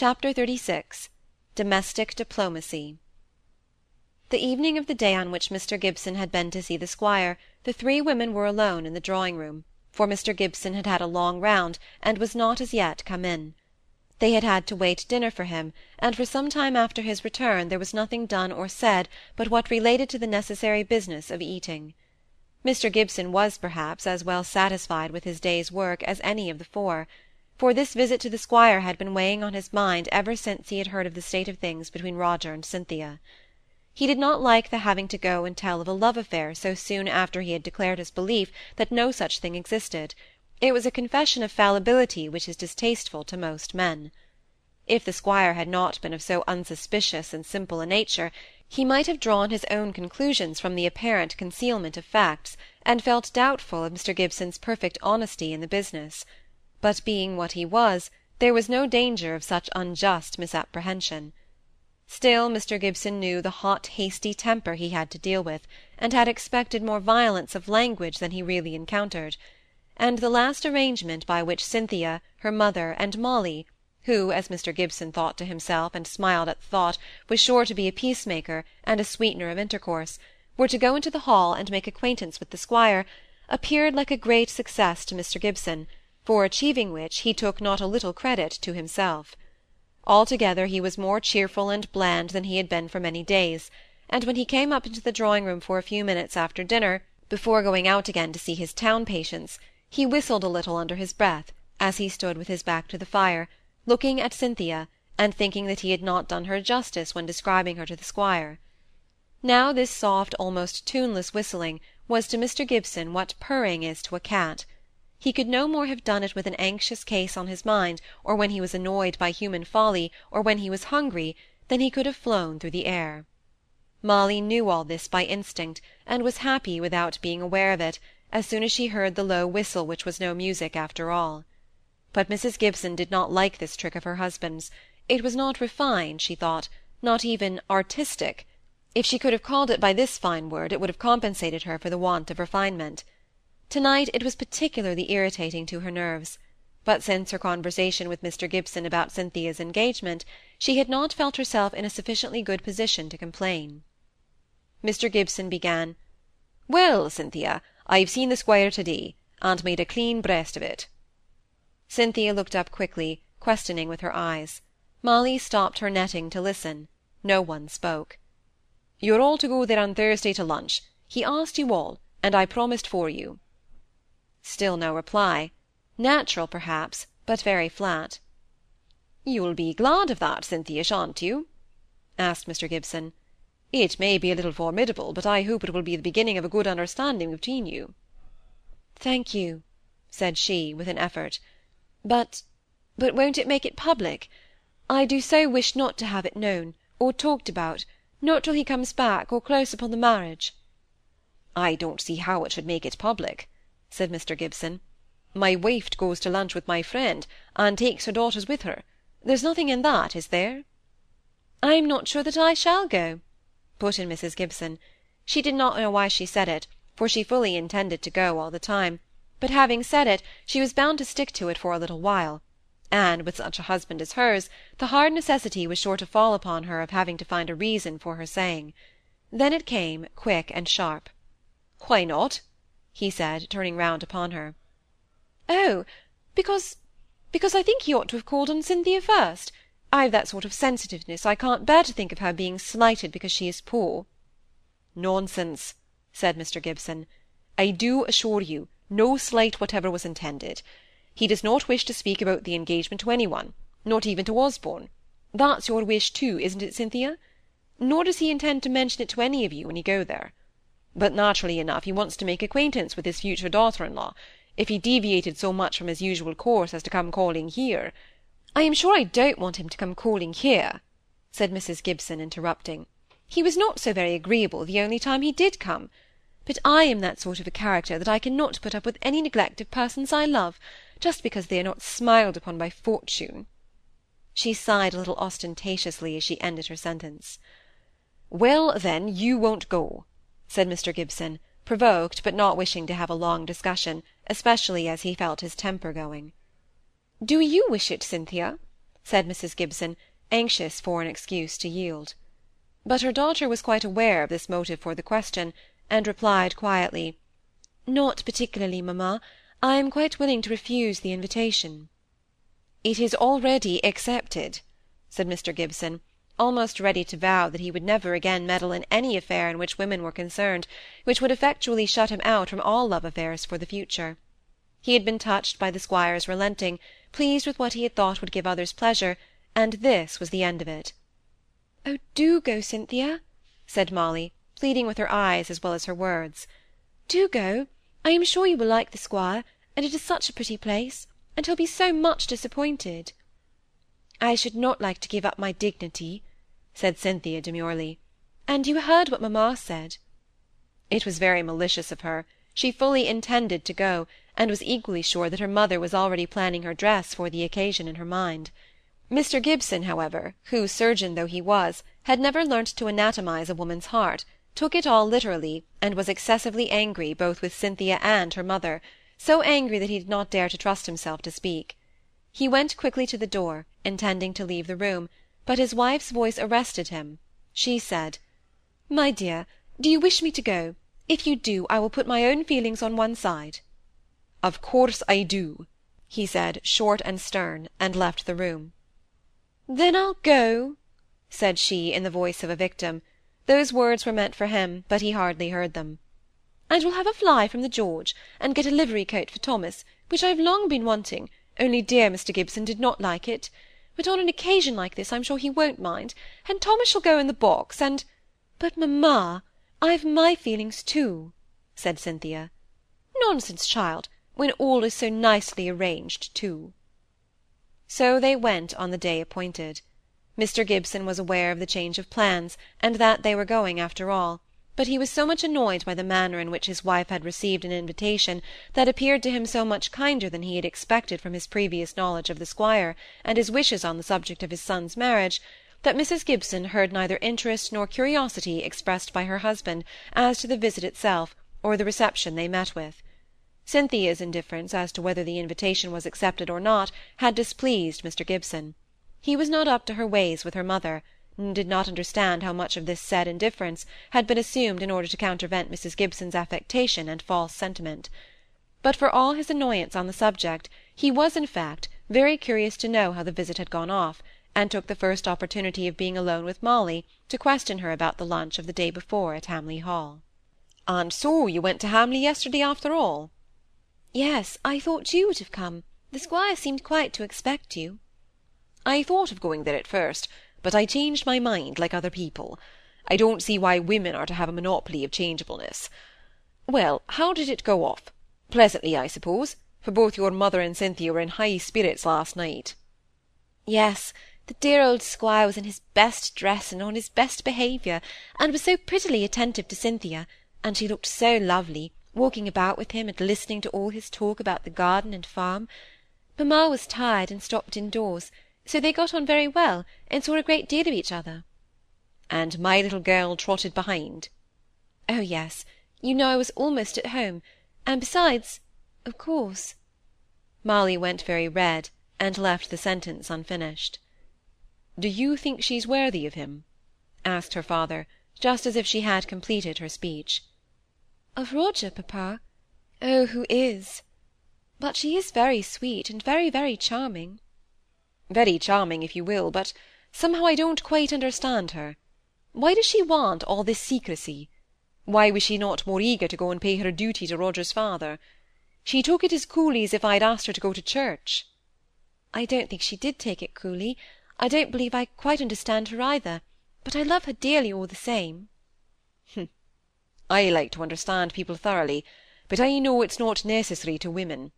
Chapter XXXVI Domestic Diplomacy The evening of the day on which Mr. Gibson had been to see the squire, the three women were alone in the drawing-room, for Mr. Gibson had had a long round, and was not as yet come in. They had had to wait dinner for him, and for some time after his return there was nothing done or said but what related to the necessary business of eating. Mr. Gibson was, perhaps, as well satisfied with his day's work as any of the four for this visit to the squire had been weighing on his mind ever since he had heard of the state of things between Roger and Cynthia. He did not like the having to go and tell of a love affair so soon after he had declared his belief that no such thing existed; it was a confession of fallibility which is distasteful to most men. If the squire had not been of so unsuspicious and simple a nature, he might have drawn his own conclusions from the apparent concealment of facts, and felt doubtful of Mr. Gibson's perfect honesty in the business but being what he was, there was no danger of such unjust misapprehension. Still Mr. Gibson knew the hot hasty temper he had to deal with, and had expected more violence of language than he really encountered; and the last arrangement by which Cynthia, her mother, and Molly, who, as Mr. Gibson thought to himself and smiled at the thought, was sure to be a peacemaker and a sweetener of intercourse, were to go into the hall and make acquaintance with the squire, appeared like a great success to Mr. Gibson for achieving which he took not a little credit to himself. Altogether he was more cheerful and bland than he had been for many days, and when he came up into the drawing-room for a few minutes after dinner, before going out again to see his town patients, he whistled a little under his breath, as he stood with his back to the fire, looking at Cynthia, and thinking that he had not done her justice when describing her to the squire. Now this soft, almost tuneless whistling was to Mr. Gibson what purring is to a cat he could no more have done it with an anxious case on his mind, or when he was annoyed by human folly, or when he was hungry, than he could have flown through the air. Molly knew all this by instinct, and was happy without being aware of it, as soon as she heard the low whistle which was no music after all. But Mrs. Gibson did not like this trick of her husband's; it was not refined, she thought, not even artistic; if she could have called it by this fine word it would have compensated her for the want of refinement. To-night it was particularly irritating to her nerves; but since her conversation with Mr. Gibson about Cynthia's engagement, she had not felt herself in a sufficiently good position to complain. Mr. Gibson began, "Well, Cynthia, I've seen the squire to-day, and made a clean breast of it." Cynthia looked up quickly, questioning with her eyes. Molly stopped her netting to listen. No one spoke. "You're all to go there on Thursday to lunch. He asked you all, and I promised for you." Still no reply; natural, perhaps, but very flat. "You'll be glad of that, Cynthia, shan't you?" asked Mr. Gibson. "It may be a little formidable, but I hope it will be the beginning of a good understanding between you." "Thank you," said she, with an effort. "But but won't it make it public? I do so wish not to have it known, or talked about, not till he comes back, or close upon the marriage." "I don't see how it should make it public said Mr. Gibson. "My wife goes to lunch with my friend, and takes her daughters with her. There's nothing in that, is there?" "I'm not sure that I shall go," put in Mrs. Gibson. She did not know why she said it, for she fully intended to go all the time; but having said it, she was bound to stick to it for a little while; and, with such a husband as hers, the hard necessity was sure to fall upon her of having to find a reason for her saying. Then it came, quick and sharp. "Why not?" He said, turning round upon her. "Oh, because because I think he ought to have called on Cynthia first. I've that sort of sensitiveness, I can't bear to think of her being slighted because she is poor." "Nonsense!" said Mr. Gibson. "I do assure you, no slight whatever was intended. He does not wish to speak about the engagement to any one, not even to Osborne. That's your wish too, isn't it, Cynthia? Nor does he intend to mention it to any of you when you go there but naturally enough he wants to make acquaintance with his future daughter-in-law. If he deviated so much from his usual course as to come calling here—" "I am sure I don't want him to come calling here," said Mrs. Gibson, interrupting. "He was not so very agreeable the only time he did come. But I am that sort of a character that I cannot put up with any neglect of persons I love, just because they are not smiled upon by fortune." She sighed a little ostentatiously as she ended her sentence. "Well, then, you won't go said Mr. Gibson, provoked, but not wishing to have a long discussion, especially as he felt his temper going. "Do you wish it, Cynthia?" said Mrs Gibson, anxious for an excuse to yield. But her daughter was quite aware of this motive for the question, and replied quietly, "Not particularly, mamma. I am quite willing to refuse the invitation." "It is already accepted," said Mr Gibson, almost ready to vow that he would never again meddle in any affair in which women were concerned, which would effectually shut him out from all love affairs for the future. He had been touched by the squire's relenting, pleased with what he had thought would give others pleasure, and this was the end of it. "Oh, do go, Cynthia," said Molly, pleading with her eyes as well as her words. "Do go. I am sure you will like the squire, and it is such a pretty place, and he'll be so much disappointed." "I should not like to give up my dignity," said Cynthia demurely. "And you heard what mamma said." It was very malicious of her. She fully intended to go, and was equally sure that her mother was already planning her dress for the occasion in her mind. Mr Gibson, however, who, surgeon though he was, had never learnt to anatomize a woman's heart, took it all literally, and was excessively angry both with Cynthia and her mother, so angry that he did not dare to trust himself to speak. He went quickly to the door, intending to leave the room, but his wife's voice arrested him. She said, "My dear, do you wish me to go? If you do, I will put my own feelings on one side." "Of course I do," he said, short and stern, and left the room. "Then I'll go," said she, in the voice of a victim. Those words were meant for him, but he hardly heard them. "And we'll have a fly from the George, and get a livery coat for Thomas, which I have long been wanting, only dear Mr Gibson did not like it but on an occasion like this I'm sure he won't mind, and Thomas shall go in the box, and but, mamma, I've my feelings too," said Cynthia. "Nonsense, child, when all is so nicely arranged too." So they went on the day appointed. Mr Gibson was aware of the change of plans, and that they were going after all but he was so much annoyed by the manner in which his wife had received an invitation that appeared to him so much kinder than he had expected from his previous knowledge of the squire, and his wishes on the subject of his son's marriage, that Mrs Gibson heard neither interest nor curiosity expressed by her husband as to the visit itself, or the reception they met with. Cynthia's indifference as to whether the invitation was accepted or not had displeased Mr Gibson. He was not up to her ways with her mother, did not understand how much of this said indifference had been assumed in order to countervent Mrs Gibson's affectation and false sentiment. But for all his annoyance on the subject, he was, in fact, very curious to know how the visit had gone off, and took the first opportunity of being alone with Molly to question her about the lunch of the day before at Hamley Hall. "And so you went to Hamley yesterday after all?" "Yes, I thought you would have come. The squire seemed quite to expect you." "I thought of going there at first but I changed my mind like other people. I don't see why women are to have a monopoly of changeableness. Well, how did it go off? Pleasantly, I suppose, for both your mother and Cynthia were in high spirits last night. Yes, the dear old squire was in his best dress and on his best behaviour, and was so prettily attentive to Cynthia, and she looked so lovely, walking about with him and listening to all his talk about the garden and farm. Mamma was tired and stopped indoors, so they got on very well, and saw a great deal of each other. And my little girl trotted behind? Oh, yes. You know I was almost at home, and besides, of course. Molly went very red, and left the sentence unfinished. Do you think she's worthy of him? asked her father, just as if she had completed her speech. Of Roger, papa? Oh, who is? But she is very sweet, and very, very charming very charming if you will, but somehow I don't quite understand her. Why does she want all this secrecy? Why was she not more eager to go and pay her duty to Roger's father? She took it as coolly as if I'd asked her to go to church. I don't think she did take it coolly. I don't believe I quite understand her either, but I love her dearly all the same. Hmm. I like to understand people thoroughly, but I know it's not necessary to women.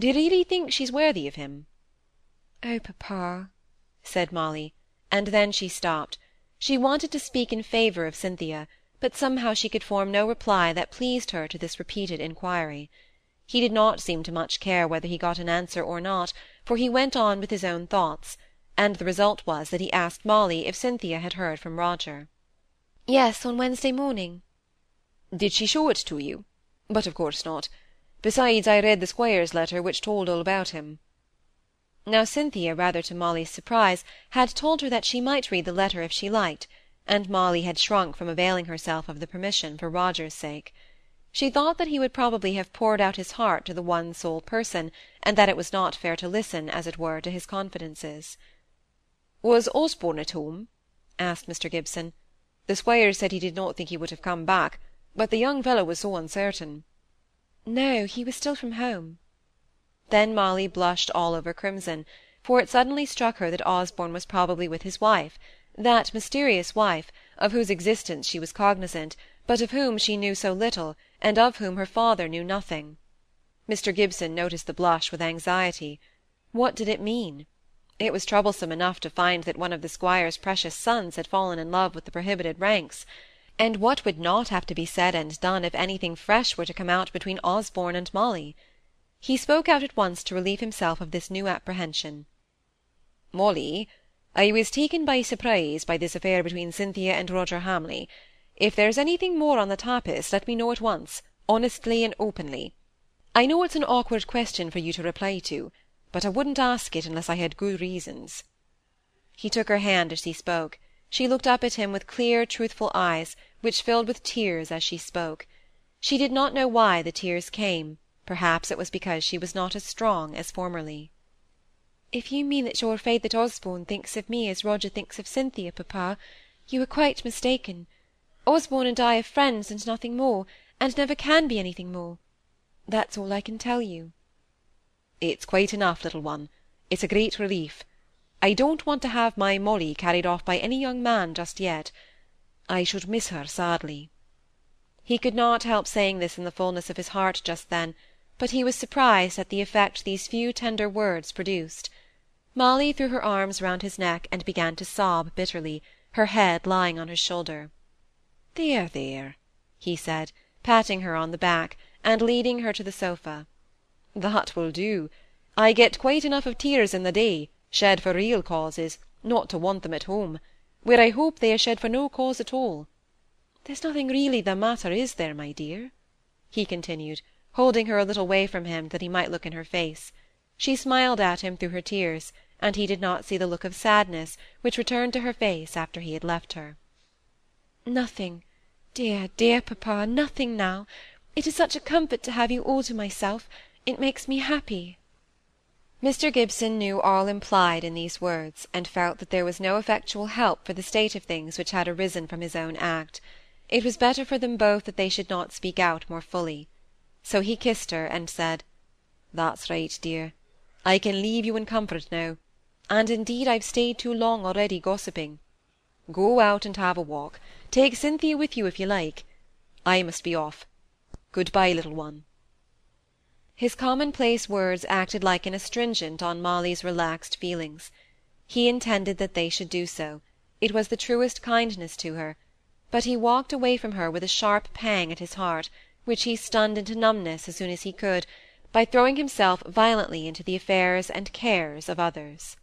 Do you really think she's worthy of him? "Oh, papa!" said Molly, and then she stopped. She wanted to speak in favour of Cynthia, but somehow she could form no reply that pleased her to this repeated inquiry. He did not seem to much care whether he got an answer or not, for he went on with his own thoughts, and the result was that he asked Molly if Cynthia had heard from Roger. Yes, on Wednesday morning. Did she show it to you? But of course not. Besides, I read the squire's letter, which told all about him. Now Cynthia, rather to Molly's surprise, had told her that she might read the letter if she liked, and Molly had shrunk from availing herself of the permission for Roger's sake. She thought that he would probably have poured out his heart to the one sole person, and that it was not fair to listen, as it were, to his confidences. Was Osborne at home? asked Mr. Gibson. The squire said he did not think he would have come back, but the young fellow was so uncertain. No, he was still from home. Then Molly blushed all over crimson, for it suddenly struck her that Osborne was probably with his wife, that mysterious wife, of whose existence she was cognizant, but of whom she knew so little, and of whom her father knew nothing. Mr. Gibson noticed the blush with anxiety. What did it mean? It was troublesome enough to find that one of the squire's precious sons had fallen in love with the prohibited ranks; and what would not have to be said and done if anything fresh were to come out between Osborne and Molly? He spoke out at once to relieve himself of this new apprehension. Molly, I was taken by surprise by this affair between Cynthia and Roger Hamley. If there's anything more on the tapis, let me know at once, honestly and openly. I know it's an awkward question for you to reply to but I wouldn't ask it unless I had good reasons. He took her hand as he spoke. She looked up at him with clear, truthful eyes, which filled with tears as she spoke. She did not know why the tears came; perhaps it was because she was not as strong as formerly. If you mean that you're afraid that Osborne thinks of me as Roger thinks of Cynthia, papa, you are quite mistaken. Osborne and I are friends and nothing more, and never can be anything more. That's all I can tell you. It's quite enough, little one. It's a great relief. I don't want to have my Molly carried off by any young man just yet. I should miss her sadly. He could not help saying this in the fulness of his heart just then, but he was surprised at the effect these few tender words produced. Molly threw her arms round his neck and began to sob bitterly, her head lying on his shoulder. There, there, he said, patting her on the back, and leading her to the sofa. That will do. I get quite enough of tears in the day, shed for real causes, not to want them at home, where I hope they are shed for no cause at all. There's nothing really the matter, is there, my dear? he continued, holding her a little way from him that he might look in her face. She smiled at him through her tears, and he did not see the look of sadness which returned to her face after he had left her. Nothing, dear, dear papa, nothing now. It is such a comfort to have you all to myself, it makes me happy. Mr. Gibson knew all implied in these words, and felt that there was no effectual help for the state of things which had arisen from his own act. It was better for them both that they should not speak out more fully. So he kissed her, and said, That's right, dear. I can leave you in comfort now, and indeed I've stayed too long already gossiping. Go out and have a walk. Take Cynthia with you if you like. I must be off. Good-bye, little one. His commonplace words acted like an astringent on Molly's relaxed feelings. He intended that they should do so; it was the truest kindness to her; but he walked away from her with a sharp pang at his heart, which he stunned into numbness as soon as he could, by throwing himself violently into the affairs and cares of others.